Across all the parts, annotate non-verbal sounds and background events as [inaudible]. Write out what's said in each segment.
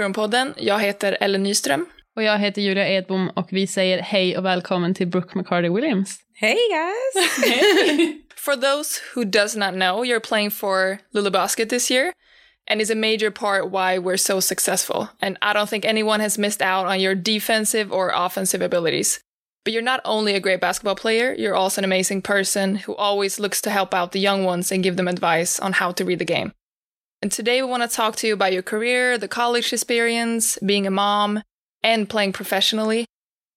är Lockerroom-podden. Jag heter Ellen Nyström. Och jag heter Julia Edbom och vi säger hej och välkommen till Brooke McCarty Williams. Hey guys! [laughs] For those who does not know, you're playing for Luleå Basket this year and is a major part why we're so successful. And I don't think anyone has missed out on your defensive or offensive abilities. But you're not only a great basketball player, you're also an amazing person who always looks to help out the young ones and give them advice on how to read the game. And today we want to talk to you about your career, the college experience, being a mom, and playing professionally,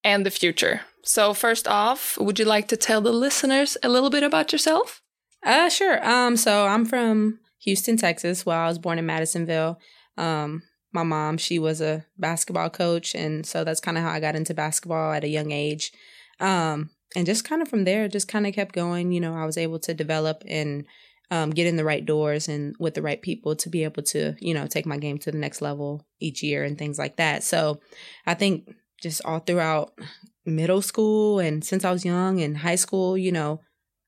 and the future. So first off, would you like to tell the listeners a little bit about yourself? Uh sure. Um so I'm from Houston, Texas. Well, I was born in Madisonville. Um my mom, she was a basketball coach and so that's kind of how I got into basketball at a young age. Um and just kind of from there just kind of kept going, you know, I was able to develop and um, get in the right doors and with the right people to be able to, you know, take my game to the next level each year and things like that. So I think just all throughout middle school and since I was young and high school, you know,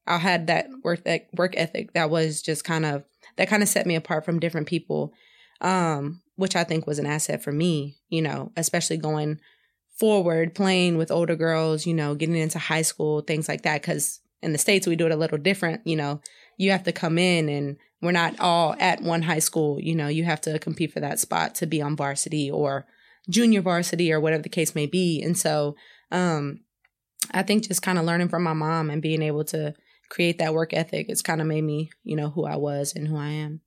I had that work that work ethic that was just kind of that kind of set me apart from different people, um, which I think was an asset for me, you know, especially going forward, playing with older girls, you know, getting into high school, things like that. Cause in the States, we do it a little different, you know, you have to come in and we're not all at one high school. You know, you have to compete for that spot to be on varsity or junior varsity or whatever the case may be. And so, um, I think just kind of learning from my mom and being able to create that work ethic, it's kind of made me, you know, who I was and who I am.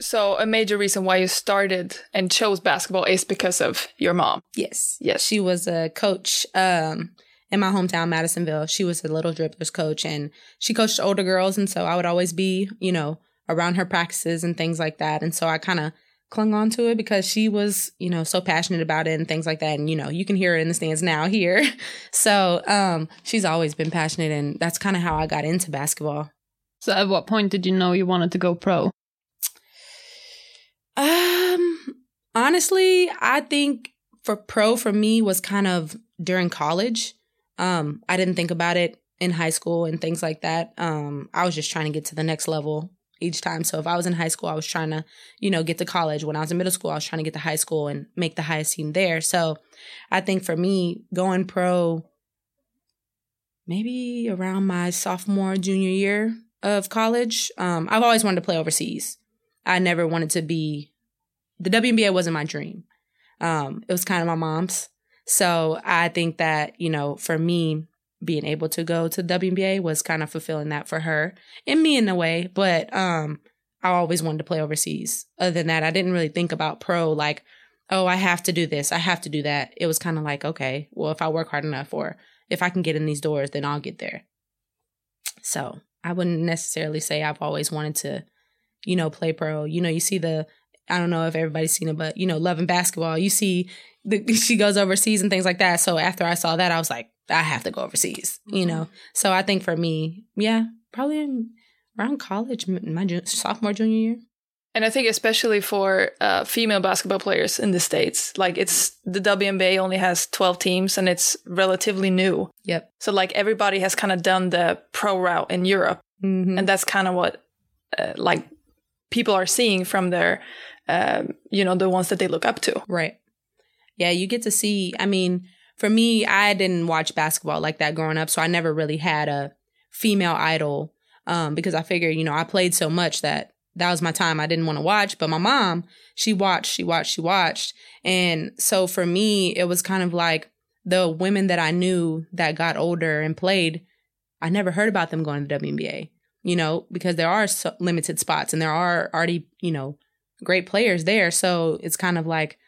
So a major reason why you started and chose basketball is because of your mom. Yes. Yes. She was a coach. Um, in my hometown, Madisonville. She was a little dribblers coach and she coached older girls. And so I would always be, you know, around her practices and things like that. And so I kind of clung on to it because she was, you know, so passionate about it and things like that. And, you know, you can hear her in the stands now here. [laughs] so um, she's always been passionate. And that's kind of how I got into basketball. So at what point did you know you wanted to go pro? Um, honestly, I think for pro for me was kind of during college. Um, I didn't think about it in high school and things like that. Um, I was just trying to get to the next level each time. So if I was in high school, I was trying to, you know, get to college. When I was in middle school, I was trying to get to high school and make the highest team there. So I think for me, going pro, maybe around my sophomore, junior year of college, um, I've always wanted to play overseas. I never wanted to be, the WNBA wasn't my dream. Um, it was kind of my mom's. So I think that, you know, for me, being able to go to WNBA was kind of fulfilling that for her and me in a way. But um, I always wanted to play overseas. Other than that, I didn't really think about pro like, oh, I have to do this, I have to do that. It was kind of like, okay, well, if I work hard enough or if I can get in these doors, then I'll get there. So I wouldn't necessarily say I've always wanted to, you know, play pro. You know, you see the I don't know if everybody's seen it, but you know, Love and Basketball, you see the, [laughs] she goes overseas and things like that. So after I saw that, I was like, I have to go overseas, you know? Mm-hmm. So I think for me, yeah, probably in, around college, my junior, sophomore, junior year. And I think especially for uh, female basketball players in the States, like it's the WNBA only has 12 teams and it's relatively new. Yep. So like everybody has kind of done the pro route in Europe. Mm-hmm. And that's kind of what uh, like people are seeing from their, um, you know, the ones that they look up to. Right yeah, you get to see. I mean, for me, I didn't watch basketball like that growing up, so I never really had a female idol um, because I figured, you know, I played so much that that was my time. I didn't want to watch, but my mom, she watched, she watched, she watched. And so for me, it was kind of like the women that I knew that got older and played, I never heard about them going to the WNBA, you know, because there are so limited spots and there are already, you know, great players there. So it's kind of like,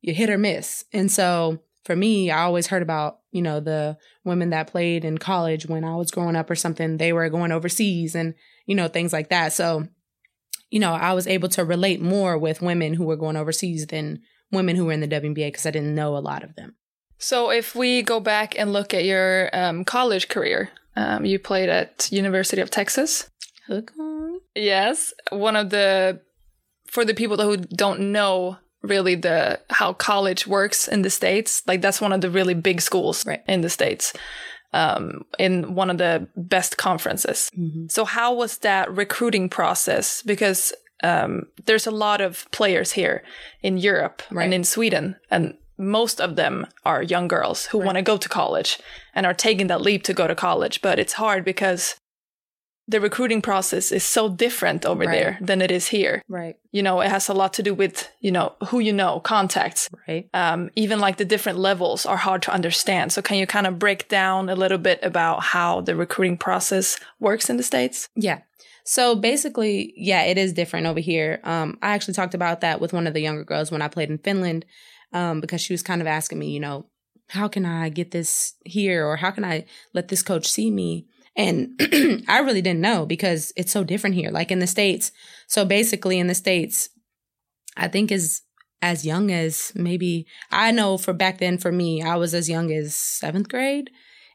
you hit or miss. And so for me, I always heard about, you know, the women that played in college when I was growing up or something, they were going overseas and, you know, things like that. So, you know, I was able to relate more with women who were going overseas than women who were in the WNBA because I didn't know a lot of them. So if we go back and look at your um, college career, um, you played at University of Texas. Hook on. Yes, one of the for the people who don't know really the how college works in the states like that's one of the really big schools right. in the states um, in one of the best conferences mm-hmm. so how was that recruiting process because um, there's a lot of players here in Europe Right. and in Sweden, and most of them are young girls who want to go to college and are taking that leap to go to college. But it's hard because the recruiting process is so different over Right. there than it is here. Right. You know, it has a lot to do with you know who you know, contacts. Right. Um, even like the different levels are hard to understand. So can you kind of break down a little bit about how the recruiting process works in the states? Yeah. So basically, yeah, it is different over here. Um, I actually talked about that with one of the younger girls when I played in Finland, um, because she was kind of asking me, you know, how can I get this here or how can I let this coach see me? And [clears throat] I really didn't know because it's so different here. Like in the States. So basically in the States, I think is as young as maybe I know for back then for me, I was as young as seventh grade.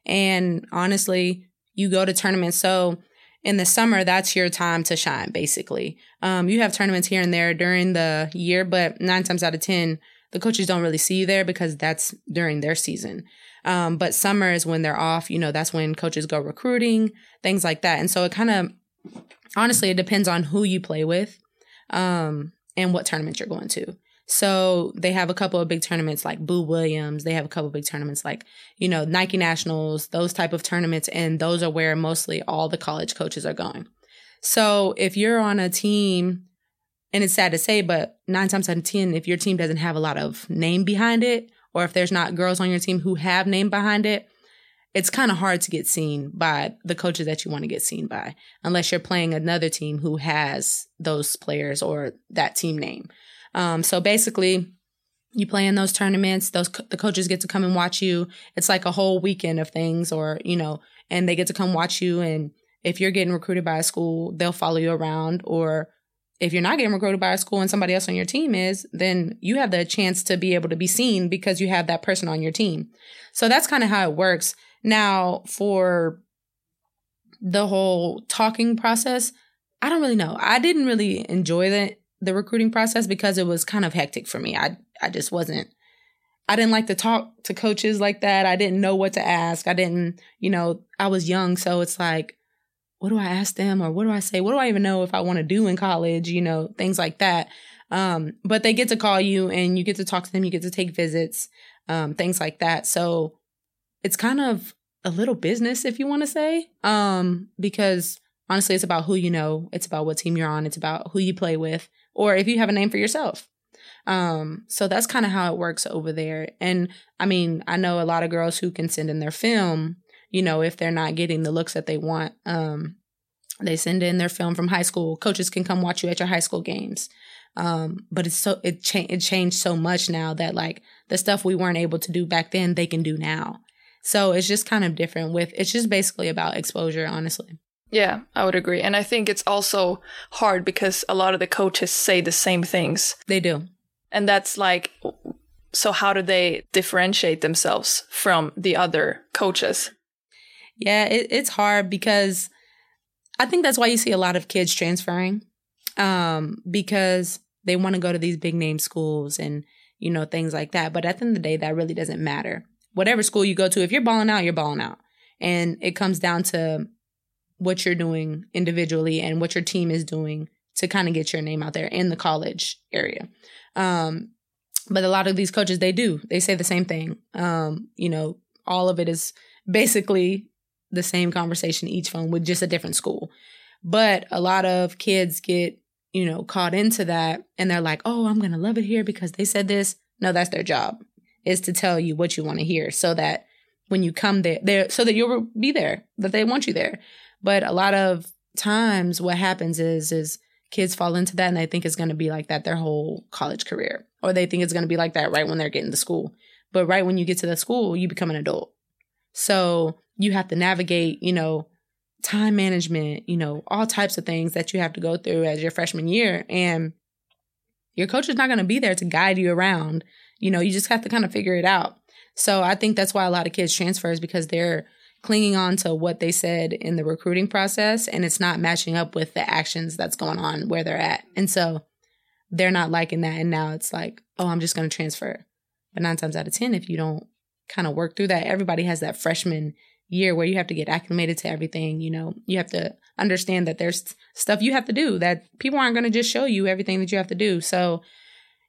And honestly, you go to tournaments. So in the summer, that's your time to shine, basically. Um, you have tournaments here and there during the year, but nine times out of 10, the coaches don't really see you there because that's during their season. Um, but summer is when they're off, you know, that's when coaches go recruiting, things like that. And so it kind of, honestly, it depends on who you play with um, and what tournament you're going to. So they have a couple of big tournaments like Boo Williams. They have a couple of big tournaments like, you know, Nike Nationals, those type of tournaments. And those are where mostly all the college coaches are going. So if you're on a team, and it's sad to say, but nine times out of 10, if your team doesn't have a lot of name behind it, or if there's not girls on your team who have name behind it, it's kind of hard to get seen by the coaches that you want to get seen by, unless you're playing another team who has those players or that team name. Um, so basically, you play in those tournaments. Those the coaches get to come and watch you. It's like a whole weekend of things, or you know, and they get to come watch you. And if you're getting recruited by a school, they'll follow you around. Or if you're not getting recruited by a school and somebody else on your team is, then you have the chance to be able to be seen because you have that person on your team. So that's kind of how it works. Now for the whole talking process, I don't really know. I didn't really enjoy the the recruiting process because it was kind of hectic for me. I I just wasn't I didn't like to talk to coaches like that. I didn't know what to ask. I didn't, you know, I was young, so it's like what do I ask them or what do I say? What do I even know if I want to do in college, you know, things like that. Um, but they get to call you and you get to talk to them, you get to take visits, um, things like that. So it's kind of a little business if you want to say. Um, because honestly it's about who you know, it's about what team you're on, it's about who you play with, or if you have a name for yourself. Um, so that's kind of how it works over there. And I mean, I know a lot of girls who can send in their film, you know, if they're not getting the looks that they want. Um, they send in their film from high school. Coaches can come watch you at your high school games. Um, but it's so it cha- it changed so much now that like the stuff we weren't able to do back then, they can do now. So it's just kind of different with it's just basically about exposure, honestly. Yeah, I would agree. And I think it's also hard because a lot of the coaches say the same things. They do. And that's like, so how do they differentiate themselves from the other coaches? Yeah, it, it's hard because I think that's why you see a lot of kids transferring um, because they want to go to these big name schools and, you know, things like that. But at the end of the day, that really doesn't matter. Whatever school you go to, if you're balling out, you're balling out. And it comes down to what you're doing individually and what your team is doing to kind of get your name out there in the college area. Um, but a lot of these coaches, they do. They say the same thing. Um, you know, all of it is basically the same conversation each phone with just a different school. But a lot of kids get, you know, caught into that and they're like, oh, I'm going to love it here because they said this. No, that's their job is to tell you what you want to hear so that when you come there, there, so that you'll be there, that they want you there. But a lot of times what happens is, is kids fall into that and they think it's going to be like that their whole college career, or they think it's going to be like that right when they're getting to school. But right when you get to the school, you become an adult. So you have to navigate, you know, time management, you know, all types of things that you have to go through as your freshman year. And your coach is not going to be there to guide you around. You know, you just have to kind of figure it out. So I think that's why a lot of kids transfer is because they're clinging on to what they said in the recruiting process and it's not matching up with the actions that's going on where they're at. And so they're not liking that. And now it's like, oh, I'm just going to transfer. But nine times out of 10, if you don't kind of work through that, everybody has that freshman year where you have to get acclimated to everything. You know, you have to understand that there's stuff you have to do that people aren't going to just show you everything that you have to do. So,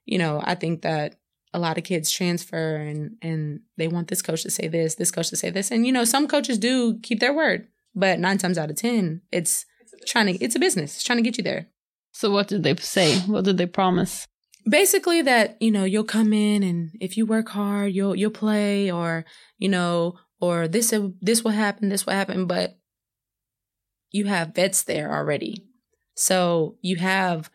you know, I think that a lot of kids transfer and and they want this coach to say this, this coach to say this, and you know, some coaches do keep their word, but nine times out of ten, it's trying to it's a business, it's trying to get you there. So what did they say? What did they promise? basically that you know you'll come in and if you work hard you'll you'll play or you know or this this will happen this will happen but you have vets there already. So you have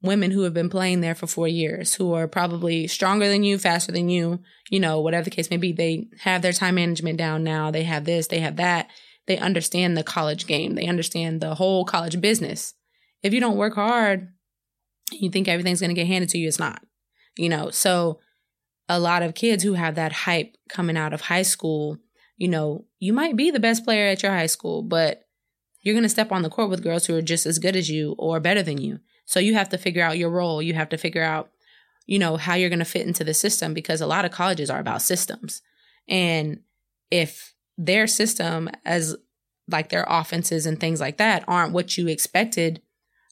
women who have been playing there for four years who are probably stronger than you faster than you you know whatever the case may be. They have their time management down now. They have this they have that. They understand the college game. They understand the whole college business. If you don't work hard you think everything's going to get handed to you it's not you know? So a lot of kids who have that hype coming out of high school you know you might be the best player at your high school but you're going to step on the court with girls who are just as good as you or better than you so you have to figure out your role you have to figure out you know how you're going to fit into the system because a lot of colleges are about systems and if their system as like their offenses and things like that aren't what you expected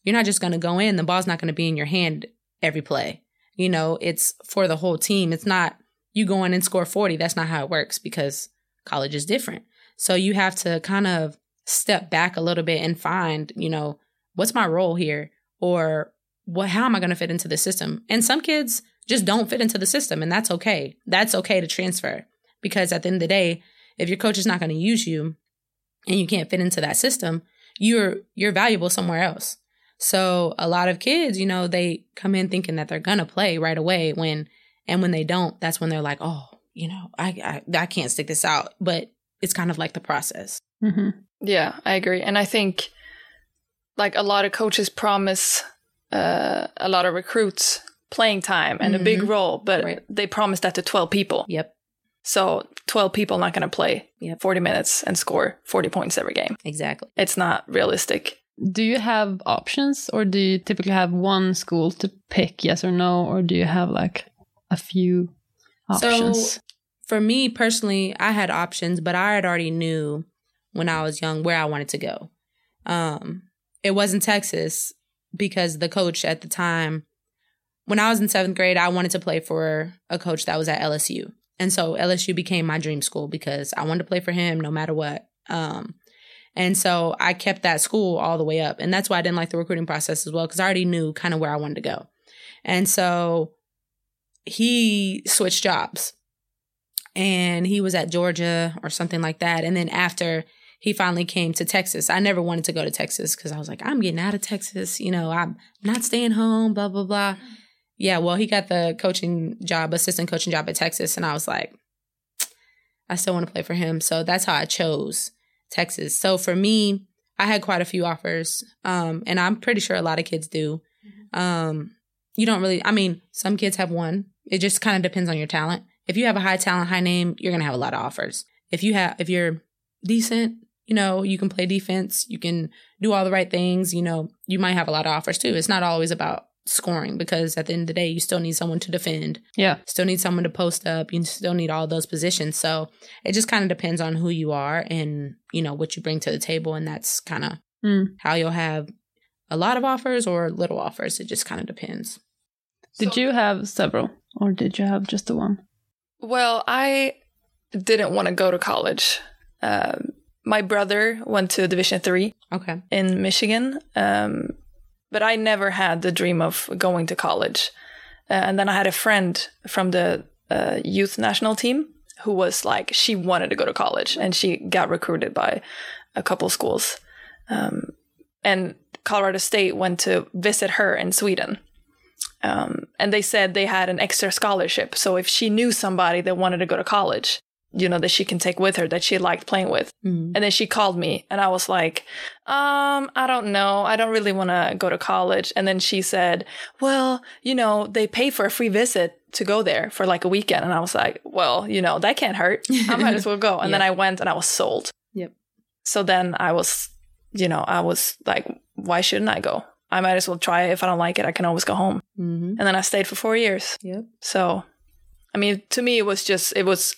you're not just going to go in, the ball's not going to be in your hand every play. You know, it's for the whole team. It's not you go in and score 40. That's not how it works because college is different. So you have to kind of step back a little bit and find, you know, what's my role here or what how am I going to fit into the system? And some kids just don't fit into the system and that's okay. That's okay to transfer because at the end of the day, if your coach is not going to use you and you can't fit into that system, you're you're valuable somewhere else. So a lot of kids, you know, they come in thinking that they're gonna play right away when, and when they don't, that's when they're like, oh, you know, I I, I can't stick this out. But it's kind of like the process. Mm-hmm. Yeah, I agree, and I think like a lot of coaches promise uh, a lot of recruits playing time and mm-hmm. a big mm-hmm. role, but right. they promise that to twelve people. Yep. So 12 people not going to play yep. 40 minutes and score 40 points every game. Exactly. It's not realistic. Do you have options or do you typically have one school to pick, yes or no? Or do you have like a few options? So for me personally, I had options, but I had already knew when I was young where I wanted to go. Um, it wasn't Texas because the coach at the time, when I was in seventh grade, I wanted to play for a coach that was at LSU. And so LSU became my dream school because I wanted to play for him no matter what. Um, and so I kept that school all the way up. And that's why I didn't like the recruiting process as well, because I already knew kind of where I wanted to go. And so he switched jobs and he was at Georgia or something like that. And then after he finally came to Texas, I never wanted to go to Texas because I was like, I'm getting out of Texas. You know, I'm not staying home, blah, blah, blah. Yeah, well, he got the coaching job, assistant coaching job at Texas. And I was like, I still want to play for him. So that's how I chose Texas. So for me, I had quite a few offers. Um, and I'm pretty sure a lot of kids do. Mm-hmm. Um, you don't really, I mean, some kids have one. It just kind of depends on your talent. If you have a high talent, high name, you're going to have a lot of offers. If you have, if you're decent, you know, you can play defense, you can do all the right things, you know, you might have a lot of offers too. It's not always about scoring because at the end of the day, you still need someone to defend. Yeah. Still need someone to post up. You still need all those positions. So it just kind of depends on who you are and, you know, what you bring to the table. And that's kind of mm. how you'll have a lot of offers or little offers. It just kind of depends. Did so, you have several or did you have just the one? Well, I didn't want to go to college. Um, my brother went to Division Three. Okay. In Michigan. Um, but I never had the dream of going to college. Uh, and then I had a friend from the uh, youth national team who was like, she wanted to go to college and she got recruited by a couple schools. Um, and Colorado State went to visit her in Sweden. Um, and they said they had an extra scholarship. So if she knew somebody that wanted to go to college, you know, that she can take with her that she liked playing with. Mm. And then she called me and I was like, um, I don't know. I don't really want to go to college. And then she said, well, you know, they pay for a free visit to go there for like a weekend. And I was like, well, you know, that can't hurt. I might as well go. [laughs] And then I went and I was sold. Yep. So then I was, you know, I was like, why shouldn't I go? I might as well try it. If I don't like it, I can always go home. Mm-hmm. And then I stayed for four years. Yep. So, I mean, to me, it was just, it was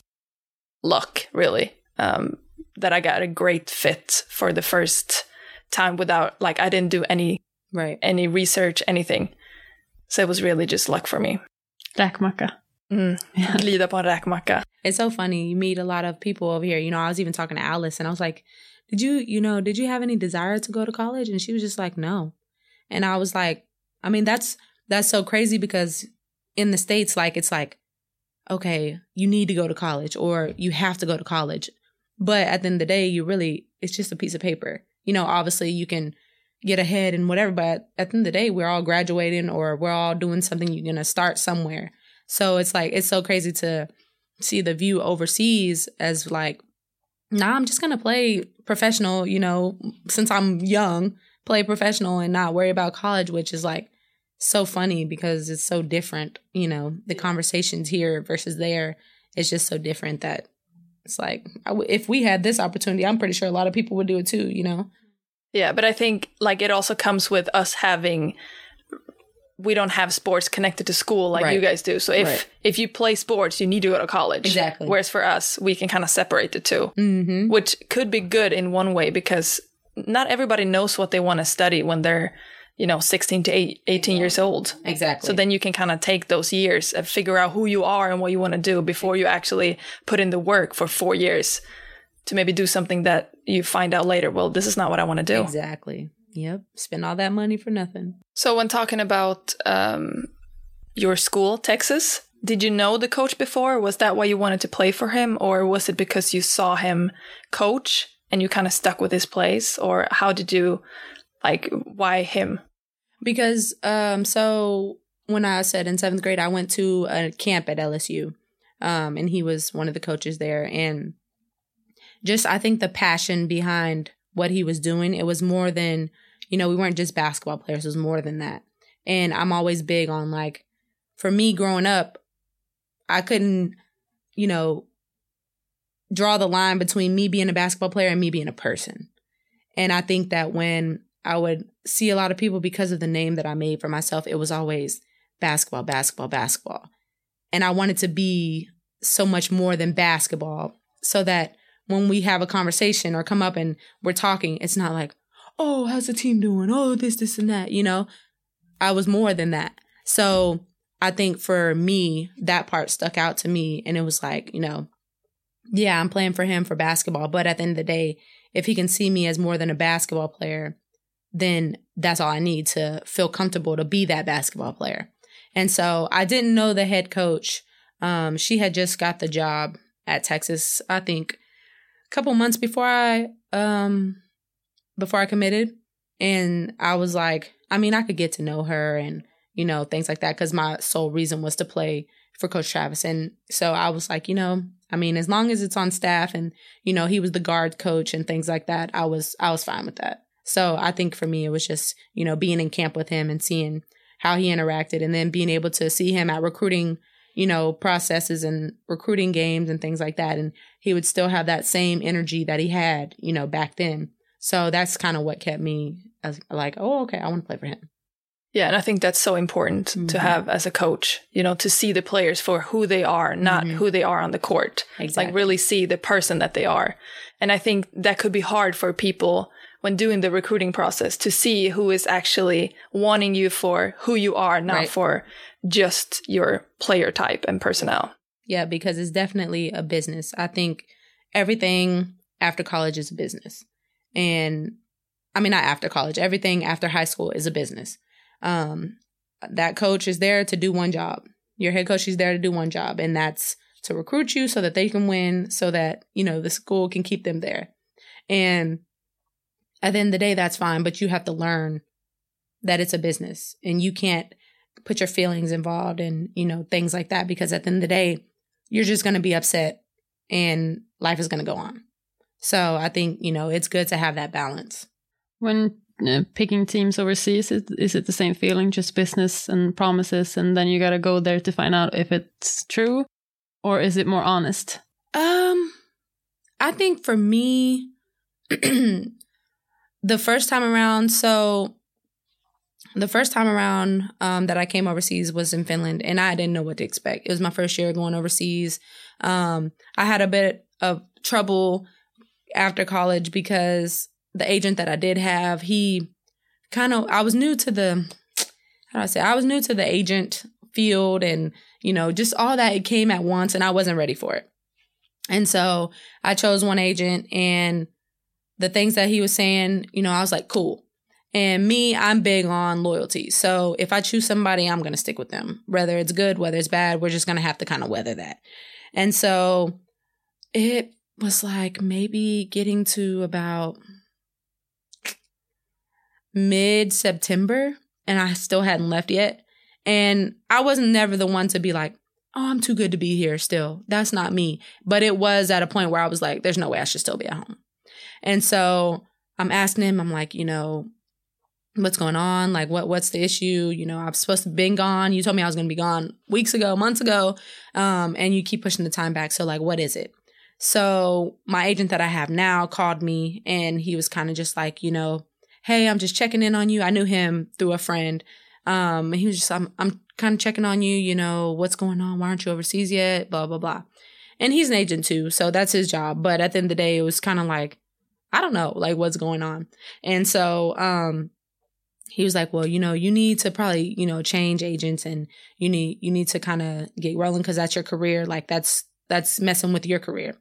luck, really. Um, that I got a great fit for the first time without like I didn't do any Right. any research, anything. So it was really just luck for me. Räkmacka. Mm. Yeah. [laughs] Glida på en räkmacka. It's so funny. You meet a lot of people over here. You know, I was even talking to Alice and I was like, Did you, you know, did you have any desire to go to college? And she was just like, No. And I was like, I mean, that's that's so crazy because in the States, like it's like, okay, you need to go to college or you have to go to college. But at the end of the day, you really it's just a piece of paper. You know, obviously you can get ahead and whatever, but at the end of the day, we're all graduating or we're all doing something, you're gonna start somewhere. So it's like it's so crazy to see the view overseas as like, nah, I'm just gonna play professional, you know, since I'm young, play professional and not worry about college, which is like so funny because it's so different, you know, the conversations here versus there is just so different that it's like I w- if we had this opportunity, I'm pretty sure a lot of people would do it too, you know. Yeah, but I think like it also comes with us having we don't have sports connected to school like you guys do. So if Right. if you play sports, you need to go to college. Exactly. Whereas for us, we can kind of separate the two, Mm-hmm. which could be good in one way because not everybody knows what they want to study when they're, you know, 16 to 18 years old. Exactly. So then you can kind of take those years and figure out who you are and what you want to do before you actually put in the work for 4 years to maybe do something that you find out later, well, this is not what I want to do. Exactly. Yep. Spend all that money for nothing. So when talking about um, your school, Texas, did you know the coach before? Was that why you wanted to play for him, or was it because you saw him coach and you kind of stuck with his plays, or how did you like why him? Because um so when I said in seventh grade I went to a camp at LSU. Um and he was one of the coaches there and just I think the passion behind what he was doing, it was more than, you know, we weren't just basketball players, it was more than that. And I'm always big on like for me growing up, I couldn't, you know, draw the line between me being a basketball player and me being a person. And I think that when I would see a lot of people because of the name that I made for myself, it was always basketball, basketball, basketball. And I wanted to be so much more than basketball so that when we have a conversation or come up and we're talking, it's not like, oh, how's the team doing? Oh, this, this, and that. You know, I was more than that. So I think for me, that part stuck out to me. And it was like, you know, yeah, I'm playing for him for basketball. But at the end of the day, if he can see me as more than a basketball player, then that's all I need to feel comfortable to be that basketball player. And so I didn't know the head coach. Um, she had just got the job at Texas, I think a couple months before I um before I committed. And I was like, I mean, I could get to know her and, you know, things like that because my sole reason was to play for Coach Travis. And so I was like, you know, I mean, as long as it's on staff and, you know, he was the guard coach and things like that, I was I was fine with that. So I think for me it was just, you know, being in camp with him and seeing how he interacted and then being able to see him at recruiting, you know, processes and recruiting games and things like that. And he would still have that same energy that he had, you know, back then. So that's kind of what kept me as like, oh, okay, I want to play for him. Yeah, and I think that's so important to Mhm. have as a coach, you know, to see the players for who they are, not Mhm. who they are on the court. Like really see the person that they are. And I think that could be hard for people when doing the recruiting process to see who is actually wanting you for who you are, not Right. for just your player type and personnel. Yeah, because it's definitely a business. I think everything after college is a business. And I mean, not after college, everything after high school is a business. Um, that coach is there to do one job. Your head coach is there to do one job, and that's to recruit you so that they can win, so that, you know, the school can keep them there. And at the end of the day, that's fine, but you have to learn that it's a business and you can't put your feelings involved and, you know, things like that because at the end of the day, you're just going to be upset and life is going to go on. So I think, you know, it's good to have that balance. When uh, picking teams overseas, is, is it the same feeling, just business and promises, and then you got to go there to find out if it's true, or is it more honest? Um, I think for me, [clears throat] the first time around, so the first time around um, that I came overseas was in Finland, and I didn't know what to expect. It was my first year going overseas. Um, I had a bit of trouble after college because the agent that I did have, he kind of I was new to the how do I say I was new to the agent field and you know just all that it came at once and I wasn't ready for it. And so I chose one agent and the things that he was saying, you know, I was like, cool. And me, I'm big on loyalty. So if I choose somebody, I'm going to stick with them. Whether it's good, whether it's bad, we're just going to have to kind of weather that. And so it was like maybe getting to about mid September and I still hadn't left yet. And I wasn't never the one to be like, oh, I'm too good to be here still. That's not me. But it was at a point where I was like, there's no way I should still be at home. And so I'm asking him, I'm like, you know, what's going on? Like, what what's the issue? You know, I'm supposed to been gone. You told me I was going to be gone weeks ago, months ago, um, and you keep pushing the time back. So, like, what is it? So my agent that I have now called me, and he was kind of just like, you know, hey, I'm just checking in on you. I knew him through a friend. Um, he was just, I'm, I'm kind of checking on you, you know, what's going on? Why aren't you overseas yet? Blah, blah, blah. And he's an agent too. So that's his job. But at the end of the day, it was kind of like, I don't know, like what's going on. And so, um, he was like, well, you know, you need to probably, you know, change agents and you need, you need to kind of get rolling because that's your career. Like that's, that's messing with your career.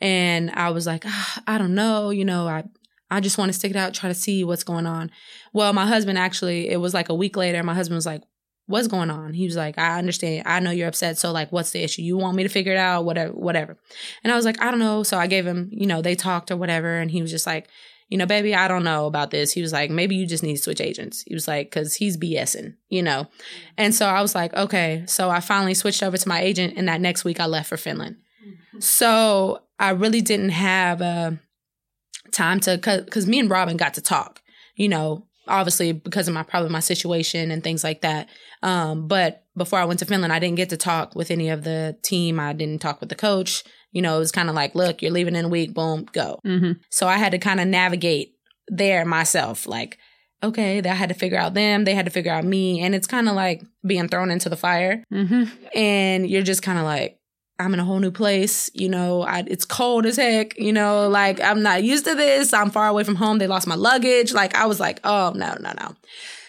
And I was like, ah, I don't know, you know, I, I just want to stick it out, try to see what's going on. Well, my husband actually, it was like a week later, my husband was like, What's going on? He was like, I understand. I know you're upset. So, like, what's the issue? You want me to figure it out? Whatever, whatever. And I was like, I don't know. So I gave him, you know, they talked or whatever. And he was just like, you know, baby, I don't know about this. He was like, maybe you just need to switch agents. He was like, cause he's BSing, you know? And so I was like, okay. So I finally switched over to my agent. And that next week I left for Finland. Mm-hmm. So I really didn't have a time to, cause me and Robin got to talk, you know, obviously because of my probably my situation and things like that. Um, but before I went to Finland, I didn't get to talk with any of the team. I didn't talk with the coach. You know, it was kind of like, look, you're leaving in a week, boom, go. Mm-hmm. So I had to kind of navigate there myself. Like, okay, I had to figure out them. They had to figure out me. And it's kind of like being thrown into the fire. Mm-hmm. And you're just kind of like, I'm in a whole new place. You know, I, it's cold as heck. You know, like I'm not used to this. I'm far away from home. They lost my luggage. Like I was like, oh, no, no, no.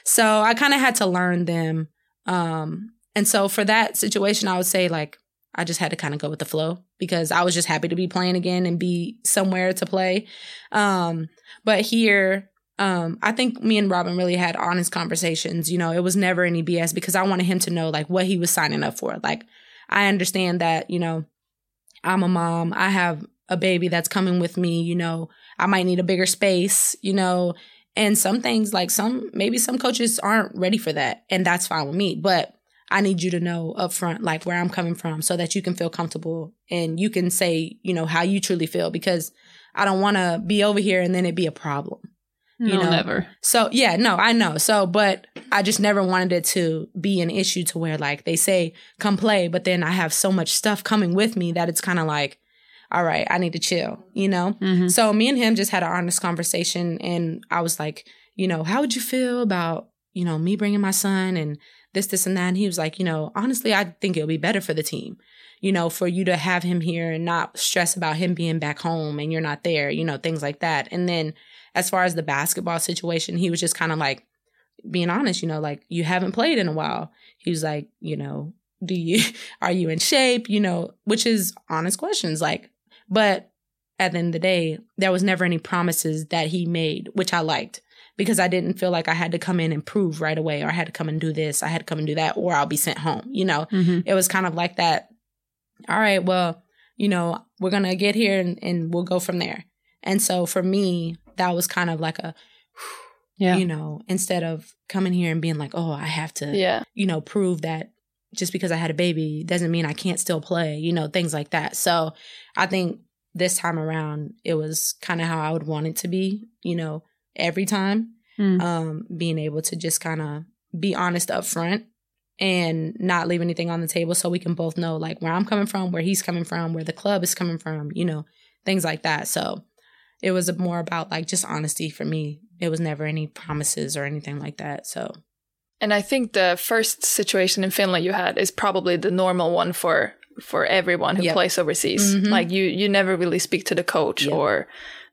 So I kind of had to learn them. Um, and so for that situation, I would say like, I just had to kind of go with the flow because I was just happy to be playing again and be somewhere to play. Um, but here, um, I think me and Robin really had honest conversations. You know, it was never any BS because I wanted him to know like what he was signing up for. Like, I understand that, you know, I'm a mom. I have a baby that's coming with me. You know, I might need a bigger space, you know, and some things like some, maybe some coaches aren't ready for that. And that's fine with me. But I need you to know upfront, like where I'm coming from so that you can feel comfortable and you can say, you know, how you truly feel because I don't want to be over here and then it be a problem. No, You know, never. So yeah, no, I know. So, but I just never wanted it to be an issue to where like they say come play, but then I have so much stuff coming with me that it's kind of like, all right, I need to chill, you know. Mm-hmm. So me and him just had an honest conversation, and I was like, you know, how would you feel about you know me bringing my son and this, this, and that? And he was like, you know, honestly, I think it'll be better for the team. You know, for you to have him here and not stress about him being back home and you're not there, you know, things like that. And then as far as the basketball situation, he was just kind of like being honest, you know, like you haven't played in a while. He was like, you know, do you [laughs] are you in shape? You know, which is honest questions. Like, but at the end of the day, there was never any promises that he made, which I liked because I didn't feel like I had to come in and prove right away or I had to come and do this, I had to come and do that, or I'll be sent home. You know, Mm-hmm. it was kind of like that. All right, well, you know, we're gonna get here and, and we'll go from there. And so for me, that was kind of like a, Yeah. you know, instead of coming here and being like, oh, I have to, Yeah. you know, prove that just because I had a baby doesn't mean I can't still play, you know, things like that. So I think this time around, it was kind of how I would want it to be, you know, every time. Mm. Um, being able to just kind of be honest up front and not leave anything on the table so we can both know like where I'm coming from, where he's coming from, where the club is coming from, you know, things like that. So it was more about like just honesty for me. It was never any promises or anything like that. So And I think the first situation in Finland you had is probably the normal one for for everyone who Yep. plays overseas. Mhm. Like you you never really speak to the coach Yep. or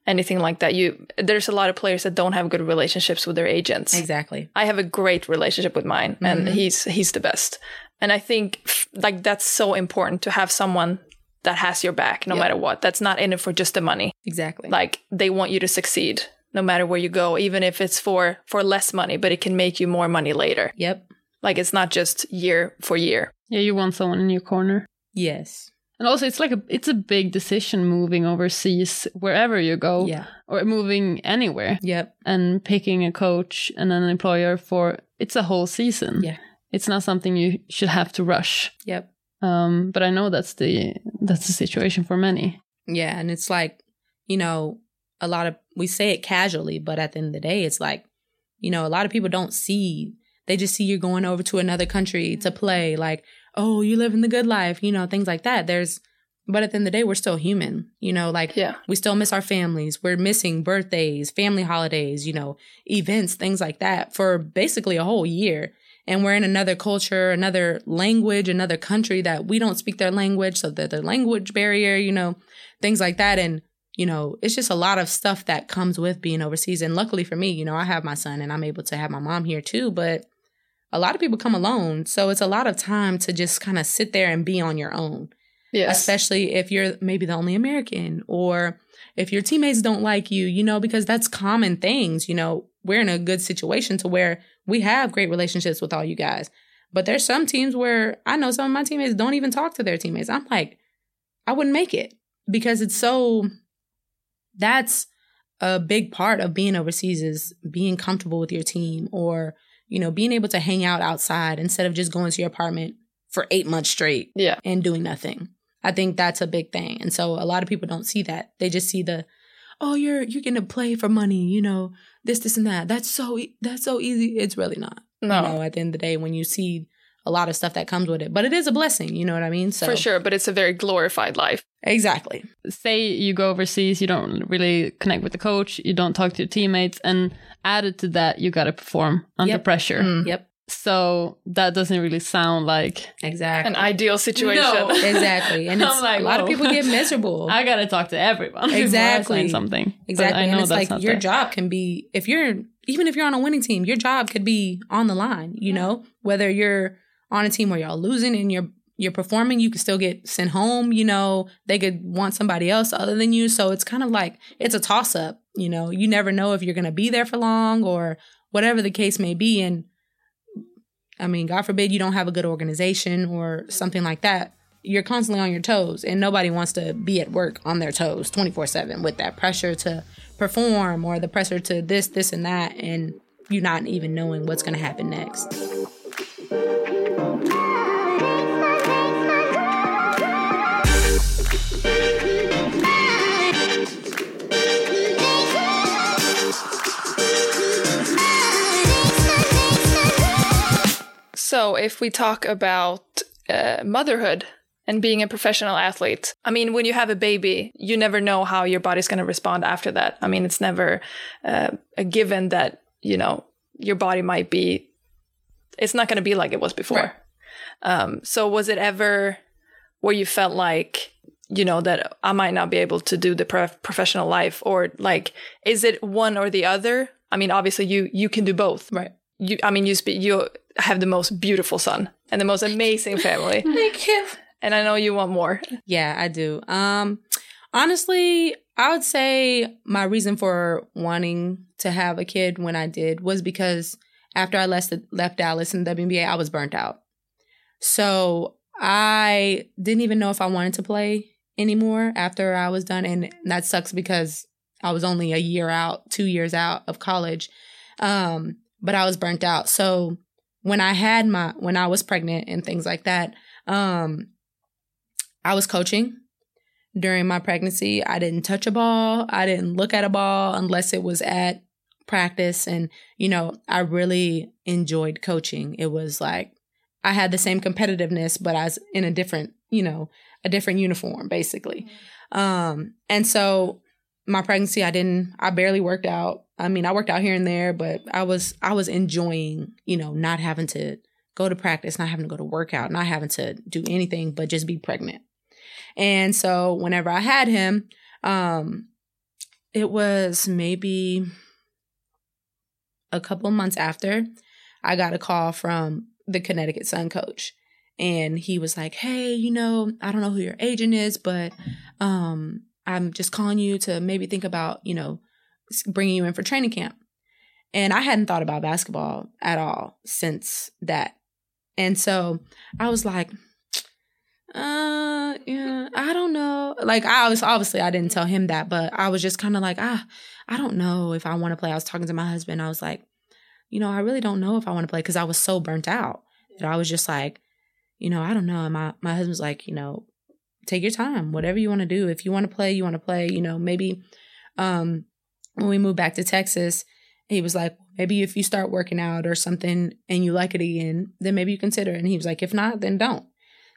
anything like that. You there's a lot of players that don't have good relationships with their agents. Exactly. I have a great relationship with mine, and Mhm. he's he's the best. And I think f- like that's so important to have someone that has your back no Yep. matter what. That's not in it for just the money. Exactly. Like they want you to succeed no matter where you go, even if it's for for less money, but it can make you more money later. yep. Like it's not just year for year. Yeah, you want someone in your corner. Yes. And also, it's like a it's a big decision moving overseas wherever you go, Yeah. or moving anywhere, Yep. and picking a coach and an employer for it's a whole season. Yeah. it's not something you should have to rush. Yep. Um, but I know that's the that's the situation for many. Yeah, and it's like, you know, a lot of we say it casually, but at the end of the day, it's like, you know, a lot of people don't see. They just see you're going over to another country to mm-hmm. play, like, oh, you live in the good life, you know, things like that. There's, but at the end of the day, we're still human, you know, like Yeah. we still miss our families. We're missing birthdays, family holidays, you know, events, things like that for basically a whole year. And we're in another culture, another language, another country that we don't speak their language. So the, the language barrier, you know, things like that. And, you know, it's just a lot of stuff that comes with being overseas. And luckily for me, you know, I have my son and I'm able to have my mom here too. But a lot of people come alone. So it's a lot of time to just kind of sit there and be on your own Yes. especially if you're maybe the only American or if your teammates don't like you, you know, because that's common things. You know, we're in a good situation to where we have great relationships with all you guys. But there's some teams where I know some of my teammates don't even talk to their teammates. I'm like, I wouldn't make it because it's so that's a big part of being overseas is being comfortable with your team or, you know, being able to hang out outside instead of just going to your apartment for eight months straight yeah. and doing nothing. I think that's a big thing. And so a lot of people don't see that. They just see the, oh, you're you're gonna play for money, you know, this, this, and that. That's so e- that's so easy. It's really not. No. You know, at the end of the day, when you see a lot of stuff that comes with it, but it is a blessing. You know what I mean? So For sure, but it's a very glorified life. exactly. Say you go overseas, you don't really connect with the coach, you don't talk to your teammates, and added to that, you got to perform under Yep. pressure. Mm. Yep. So that doesn't really sound like Exactly. An ideal situation. No. [laughs] exactly. And I'm it's, like, a lot of people get miserable. [laughs] I got to talk to everyone before I Exactly. sign something. Exactly. I know and it's that's like not your there. job can be if you're even if you're on a winning team, your job could be on the line, you know? Whether you're on a team where y'all losing and you're you're performing, you could still get sent home, you know, they could want somebody else other than you. So it's kind of like it's a toss up, you know. You never know if you're gonna be there for long or whatever the case may be. And I mean, God forbid you don't have a good organization or something like that. You're constantly on your toes, and nobody wants to be at work on their toes 24 7 with that pressure to perform or the pressure to this, this, and that, and you not even knowing what's going to happen next. So, if we talk about uh, motherhood and being a professional athlete, I mean, when you have a baby, you never know how your body's going to respond after that. I mean, it's never uh, a given that, you know, your body might be, it's not going to be like it was before. Right. Um, so, was it ever where you felt like, you know, that I might not be able to do the prof- professional life, or like, is it one or the other? I mean, obviously, you you can do both Right. you i mean you spe- you have the most beautiful son and the most amazing family [laughs] Thank you. and i know you want more Yeah, I do. Um, honestly, I would say my reason for wanting to have a kid when I did was because after I left left Dallas in the WNBA, I was burnt out. So I didn't even know if I wanted to play anymore after I was done, and that sucks because I was only a year out, two years out of college. Um, but I was burnt out. So when I had my when I was pregnant and things like that, um, I was coaching during my pregnancy. I didn't touch a ball. I didn't look at a ball unless it was at practice. And, you know, I really enjoyed coaching. It was like I had the same competitiveness, but I was in a different, you know, a different uniform basically. Um, and so my pregnancy, I didn't, I barely worked out. I mean, I worked out here and there, but I was, I was enjoying, you know, not having to go to practice, not having to go to workout, not having to do anything but just be pregnant. And so whenever I had him, um, it was maybe a couple months after I got a call from the Connecticut Sun coach. And he was like, Hey, you know, I don't know who your agent is, but um, I'm just calling you to maybe think about, you know, bringing you in for training camp. And I hadn't thought about basketball at all since that. And so I was like, uh, yeah, I don't know. Like I was obviously I didn't tell him that, but I was just kind of like, ah, I don't know if I want to play. I was talking to my husband. I was like, you know, I really don't know if I want to play because I was so burnt out that I was just like, you know, I don't know. And my my husband's like, you know, take your time, whatever you want to do. If you want to play, you want to play. You know, maybe um when we moved back to Texas, he was like, maybe if you start working out or something and you like it again, then maybe you consider it. And he was like, if not, then don't.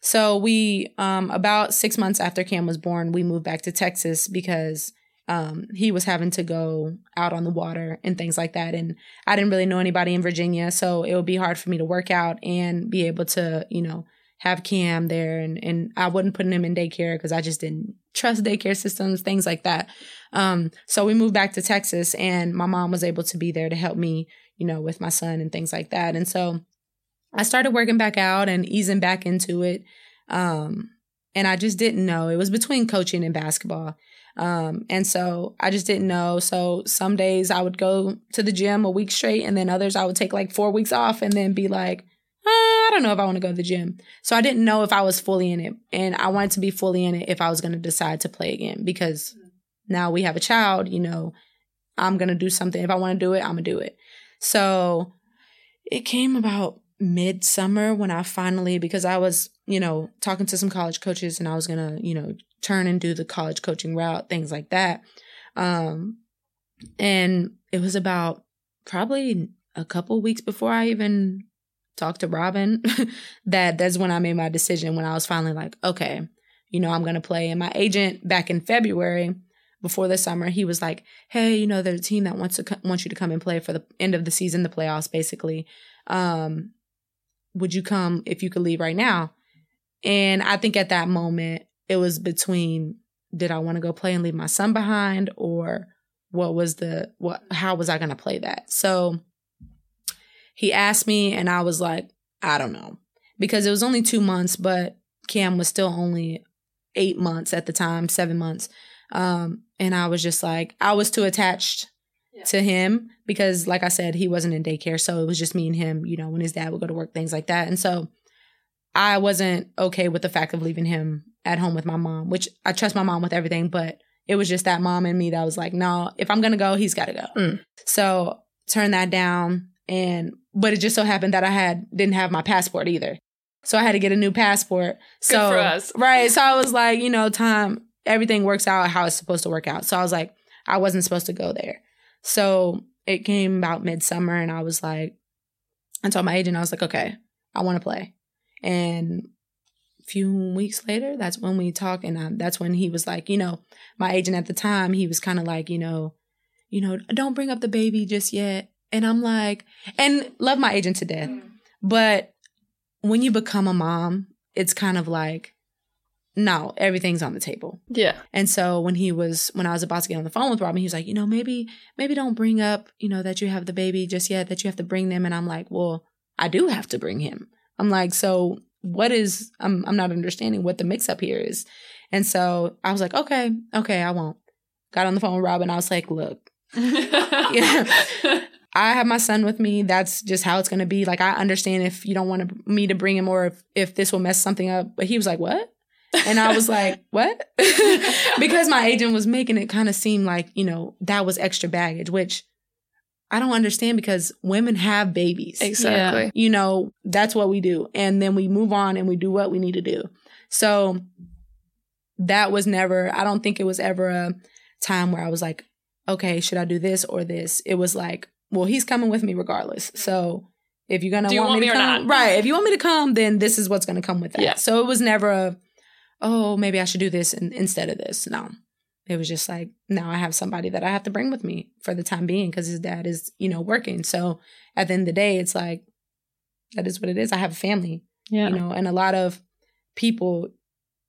So we, um, about six months after Cam was born, we moved back to Texas because um, he was having to go out on the water and things like that. And I didn't really know anybody in Virginia, so it would be hard for me to work out and be able to, you know, have Cam there. And and I wasn't putting him in daycare because I just didn't trust daycare systems, things like that. Um, so we moved back to Texas, and my mom was able to be there to help me, you know, with my son and things like that. And so I started working back out and easing back into it. Um, and I just didn't know. It was between coaching and basketball. Um, and so I just didn't know. So some days I would go to the gym a week straight, and then others I would take like four weeks off and then be like, I don't know if I want to go to the gym. So I didn't know if I was fully in it. And I wanted to be fully in it if I was going to decide to play again because now we have a child, you know, I'm going to do something. If I want to do it, I'm going to do it. So it came about midsummer when I finally, because I was, you know, talking to some college coaches and I was going to, you know, turn and do the college coaching route, things like that. Um, and it was about probably a couple weeks before I even talked to Robin [laughs] that that's when I made my decision when I was finally like, okay, you know, I'm going to play. And my agent back in February before the summer, he was like, "Hey, you know, there's a team that wants to co- wants you to come and play for the end of the season, the playoffs, basically. Um, would you come if you could leave right now?" And I think at that moment, it was between did I want to go play and leave my son behind, or what was the what? How was I going to play that? So he asked me, and I was like, I don't know, because it was only two months, but Cam was still only eight months at the time, seven months. Um, and I was just like, I was too attached yeah. to him because, like I said, he wasn't in daycare. So it was just me and him, you know, when his dad would go to work, things like that. And so I wasn't okay with the fact of leaving him at home with my mom, which I trust my mom with everything, but it was just that mom and me that was like, no, if I'm going to go, he's got to go. Mm. So turn that down. And, but it just so happened that I had, didn't have my passport either. So I had to get a new passport. Good so, for us. right. So I [laughs] was like, you know, time, everything works out how it's supposed to work out. So I was like, I wasn't supposed to go there. So it came about midsummer and I was like, I told my agent, I was like, okay, I want to play. And a few weeks later, that's when we talked. And I, that's when he was like, you know, my agent at the time, he was kind of like, you know, you know, don't bring up the baby just yet. And I'm like, and love my agent to death. Mm. But when you become a mom, it's kind of like, no, everything's on the table. Yeah. And so when he was when I was about to get on the phone with Robin, he was like, you know, maybe maybe don't bring up, you know, that you have the baby just yet, that you have to bring them. And I'm like, well, I do have to bring him. I'm like, so what is I'm I'm not understanding what the mix up here is. And so I was like, okay, okay, I won't. Got on the phone with Robin. I was like, look, [laughs] yeah. [laughs] I have my son with me. That's just how it's going to be. Like, I understand if you don't want me to bring him or if, if this will mess something up. But he was like, what? And I was like, [laughs] what? [laughs] because my agent was making it kind of seem like, you know, that was extra baggage, which I don't understand because women have babies. Exactly. Yeah. You know, that's what we do. And then we move on and we do what we need to do. So that was never, I don't think it was ever a time where I was like, okay, should I do this or this? It was like, well, he's coming with me regardless. So if you're gonna want, want, me, to come, right? If you want me to come, then this is what's gonna come with that. Yeah. So it was never a, oh, maybe I should do this in, instead of this. No, it was just like now I have somebody that I have to bring with me for the time being because his dad is, you know, working. So at the end of the day, it's like that is what it is. I have a family, Yeah. you know, and a lot of people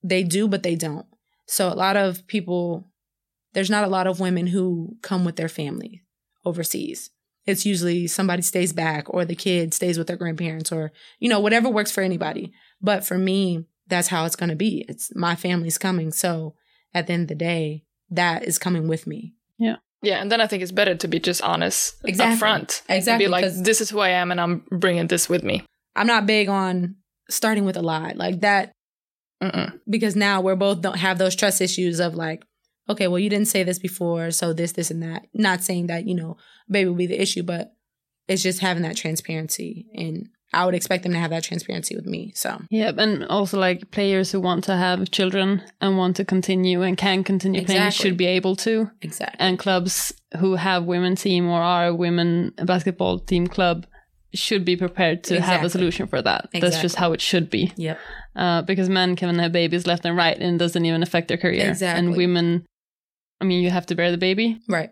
they do, but they don't. So a lot of people there's not a lot of women who come with their family overseas. It's usually somebody stays back or the kid stays with their grandparents or, you know, whatever works for anybody. But for me, that's how it's going to be. It's my family's coming. So at the end of the day, that is coming with me. Yeah, yeah and then I think it's better to be just honest Exactly. up front. Exactly, Be like, 'cause- this is who I am, and I'm bringing this with me. I'm not big on starting with a lie like that Mm-mm. because now we're both don't have those trust issues of like, okay, well, you didn't say this before, so this, this, and that. Not saying that you know, baby will be the issue, but it's just having that transparency, and I would expect them to have that transparency with me. So Yeah, and also like players who want to have children and want to continue and can continue playing should be able to. exactly, And clubs who have women team or are a women basketball team club should be prepared to have a solution for that. That's just how it should be. yep, Uh, because men can have babies left and right and doesn't even affect their career. Exactly. And women, I mean, you have to bear the baby, right,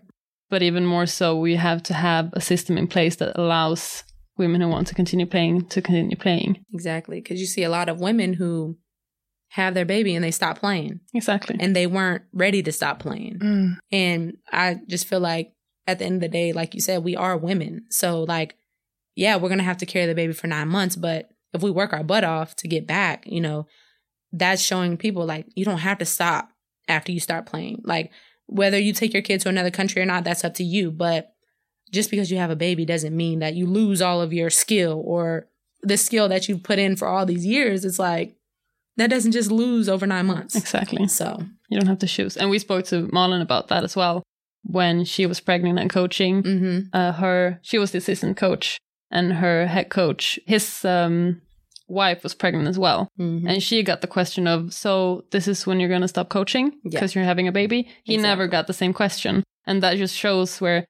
but even more so, we have to have a system in place that allows women who want to continue playing to continue playing. exactly. Because you see a lot of women who have their baby and they stop playing, Exactly. and they weren't ready to stop playing. Mm. And I just feel like at the end of the day, like you said, we are women. So like, yeah, we're gonna have to carry the baby for nine months, but if we work our butt off to get back, you know, that's showing people like you don't have to stop after you start playing. Like whether you take your kid to another country or not, that's up to you. But just because you have a baby doesn't mean that you lose all of your skill or the skill that you've put in for all these years. It's like that doesn't just lose over nine months. Exactly. So You don't have to choose. And we spoke to Marlon about that as well when she was pregnant and coaching. hmm Uh, her she was the assistant coach, and her head coach, his um, wife was pregnant as well, hmm and she got the question of, "So this is when you're going to stop coaching Yeah. because you're having a baby?" He never got the same question, and that just shows where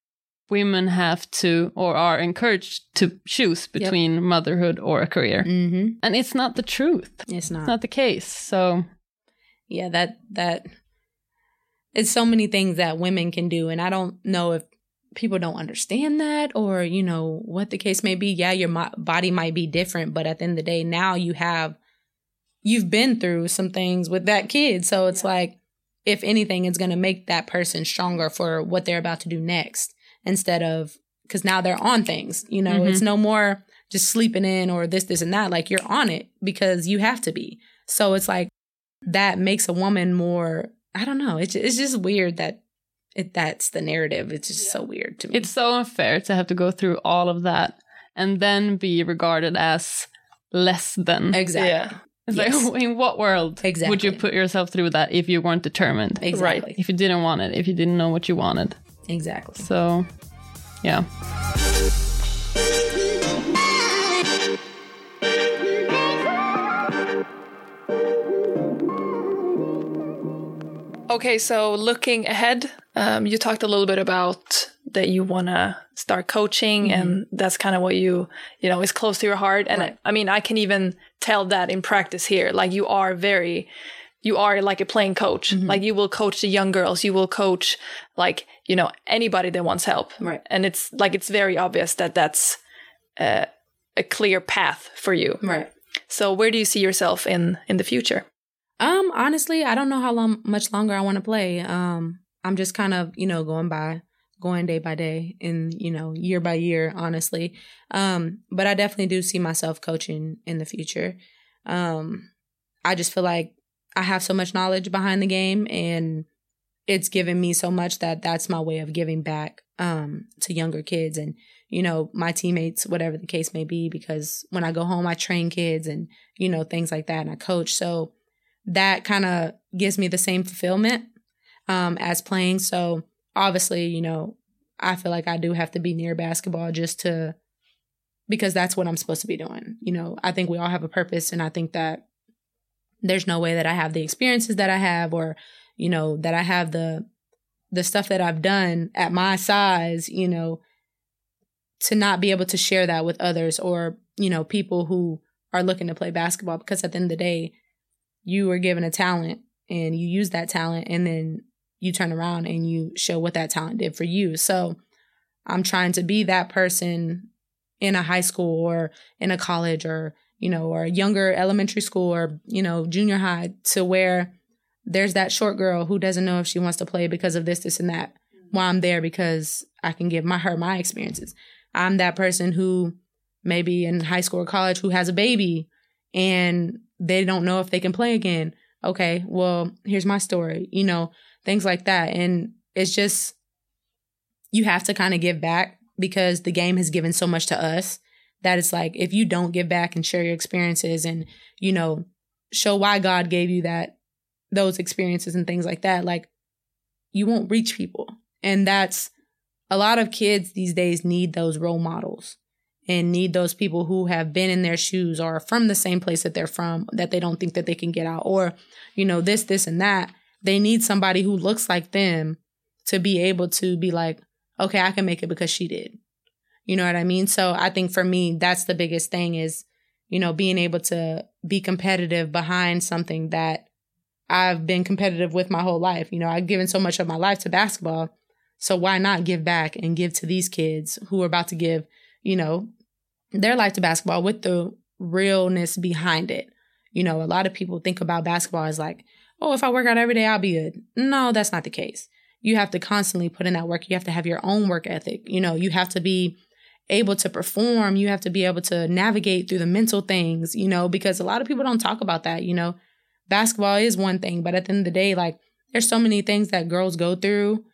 women have to or are encouraged to choose between motherhood or a career, hmm and it's not the truth. It's not. It's not the case. So yeah that that it's so many things that women can do and i don't know if people don't understand that or you know what the case may be yeah your mo- body might be different but at the end of the day now you have you've been through some things with that kid. So it's like if anything it's going to make that person stronger for what they're about to do next instead of because now they're on things you know? Mhm. it's no more just sleeping in or this this and that like you're on it because you have to be. So it's like that makes a woman more i don't know it's, it's just weird that it that's the narrative it's just so weird to me it's so unfair to have to go through all of that and then be regarded as less than. exactly Yeah. It's Yes. like, [laughs] in what world exactly. would you put yourself through that if you weren't determined? exactly If you didn't want it, if you didn't know what you wanted. exactly So, yeah. Okay, so looking ahead, um, you talked a little bit about that you want to start coaching, and that's kind of what you, you know, is close to your heart. And Right. I, I mean, I can even tell that in practice here. Like you are very, you are like a playing coach. Like you will coach the young girls, you will coach like you know anybody that wants help, Right. And it's like it's very obvious that that's uh, a clear path for you. right So where do you see yourself in in the future? Um, honestly, I don't know how long, much longer I want to play. Um, I'm just kind of, you know, going by, going day by day and, you know, year by year, honestly. Um, but I definitely do see myself coaching in the future. Um, I just feel like I have so much knowledge behind the game and it's given me so much that that's my way of giving back, um, to younger kids and, you know, my teammates, whatever the case may be, because when I go home, I train kids and, you know, things like that and I coach. So, that kind of gives me the same fulfillment um, as playing. So obviously, you know, I feel like I do have to be near basketball just to because that's what I'm supposed to be doing. You know, I think we all have a purpose, and I think that there's no way that I have the experiences that I have, or you know, that I have the the stuff that I've done at my size. You know, to not be able to share that with others, or you know, people who are looking to play basketball because at the end of the day you were given a talent and you use that talent and then you turn around and you show what that talent did for you. So I'm trying to be that person in a high school or in a college or, you know, or a younger elementary school or, you know, junior high to where there's that short girl who doesn't know if she wants to play because of this, this, and that. Mm-hmm. While I'm there because I can give my her my experiences. I'm that person who maybe in high school or college who has a baby and they don't know if they can play again. Okay, well, here's my story, you know, things like that. And it's just, you have to kind of give back because the game has given so much to us that it's like, if you don't give back and share your experiences and, you know, show why God gave you that, those experiences and things like that, like, you won't reach people. And that's a lot of kids these days need those role models and need those people who have been in their shoes or from the same place that they're from that they don't think that they can get out. Or you know this this and that. They need somebody who looks like them to be able to be like okay i can make it because she did. You know what i mean? So i think for me that's the biggest thing is you know being able to be competitive behind something that i've been competitive with my whole life. You know i've given so much of my life to basketball so why not give back and give to these kids who are about to give you know their life to basketball with the realness behind it. You know, a lot of people think about basketball as like, oh, if I work out every day, I'll be good. No, that's not the case. You have to constantly put in that work. You have to have your own work ethic. You know, you have to be able to perform. You have to be able to navigate through the mental things, you know, because a lot of people don't talk about that. You know, basketball is one thing, but at the end of the day, like, there's so many things that girls go through,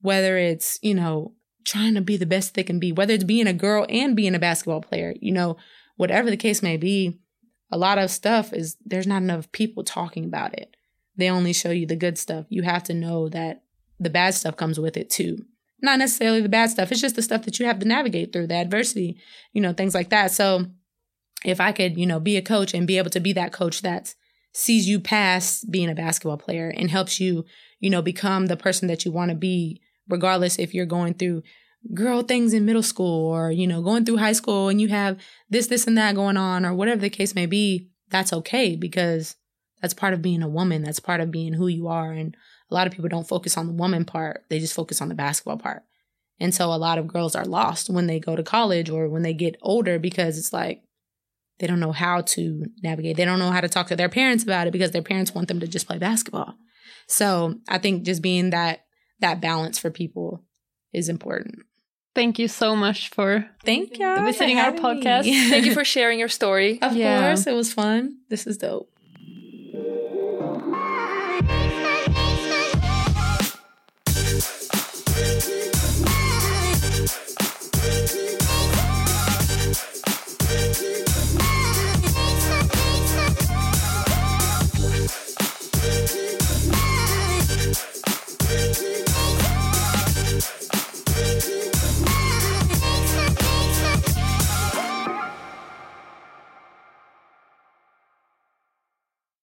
whether it's, you know, trying to be the best they can be, whether it's being a girl and being a basketball player, you know, whatever the case may be, a lot of stuff is there's not enough people talking about it. They only show you the good stuff. You have to know that the bad stuff comes with it too. Not necessarily the bad stuff, it's just the stuff that you have to navigate through, the adversity, you know, things like that. So if I could, you know, be a coach and be able to be that coach that sees you past being a basketball player and helps you, you know, become the person that you want to be regardless if you're going through girl things in middle school or, you know, going through high school and you have this, this, and that going on or whatever the case may be, that's okay because that's part of being a woman. That's part of being who you are. And a lot of people don't focus on the woman part, they just focus on the basketball part. And so a lot of girls are lost when they go to college or when they get older because it's like they don't know how to navigate. They don't know how to talk to their parents about it because their parents want them to just play basketball. So I think just being that that balance for people is important. Thank you so much for thank you visiting our podcast. [laughs] Thank you for sharing your story. Of yeah. course, it was fun. This is dope.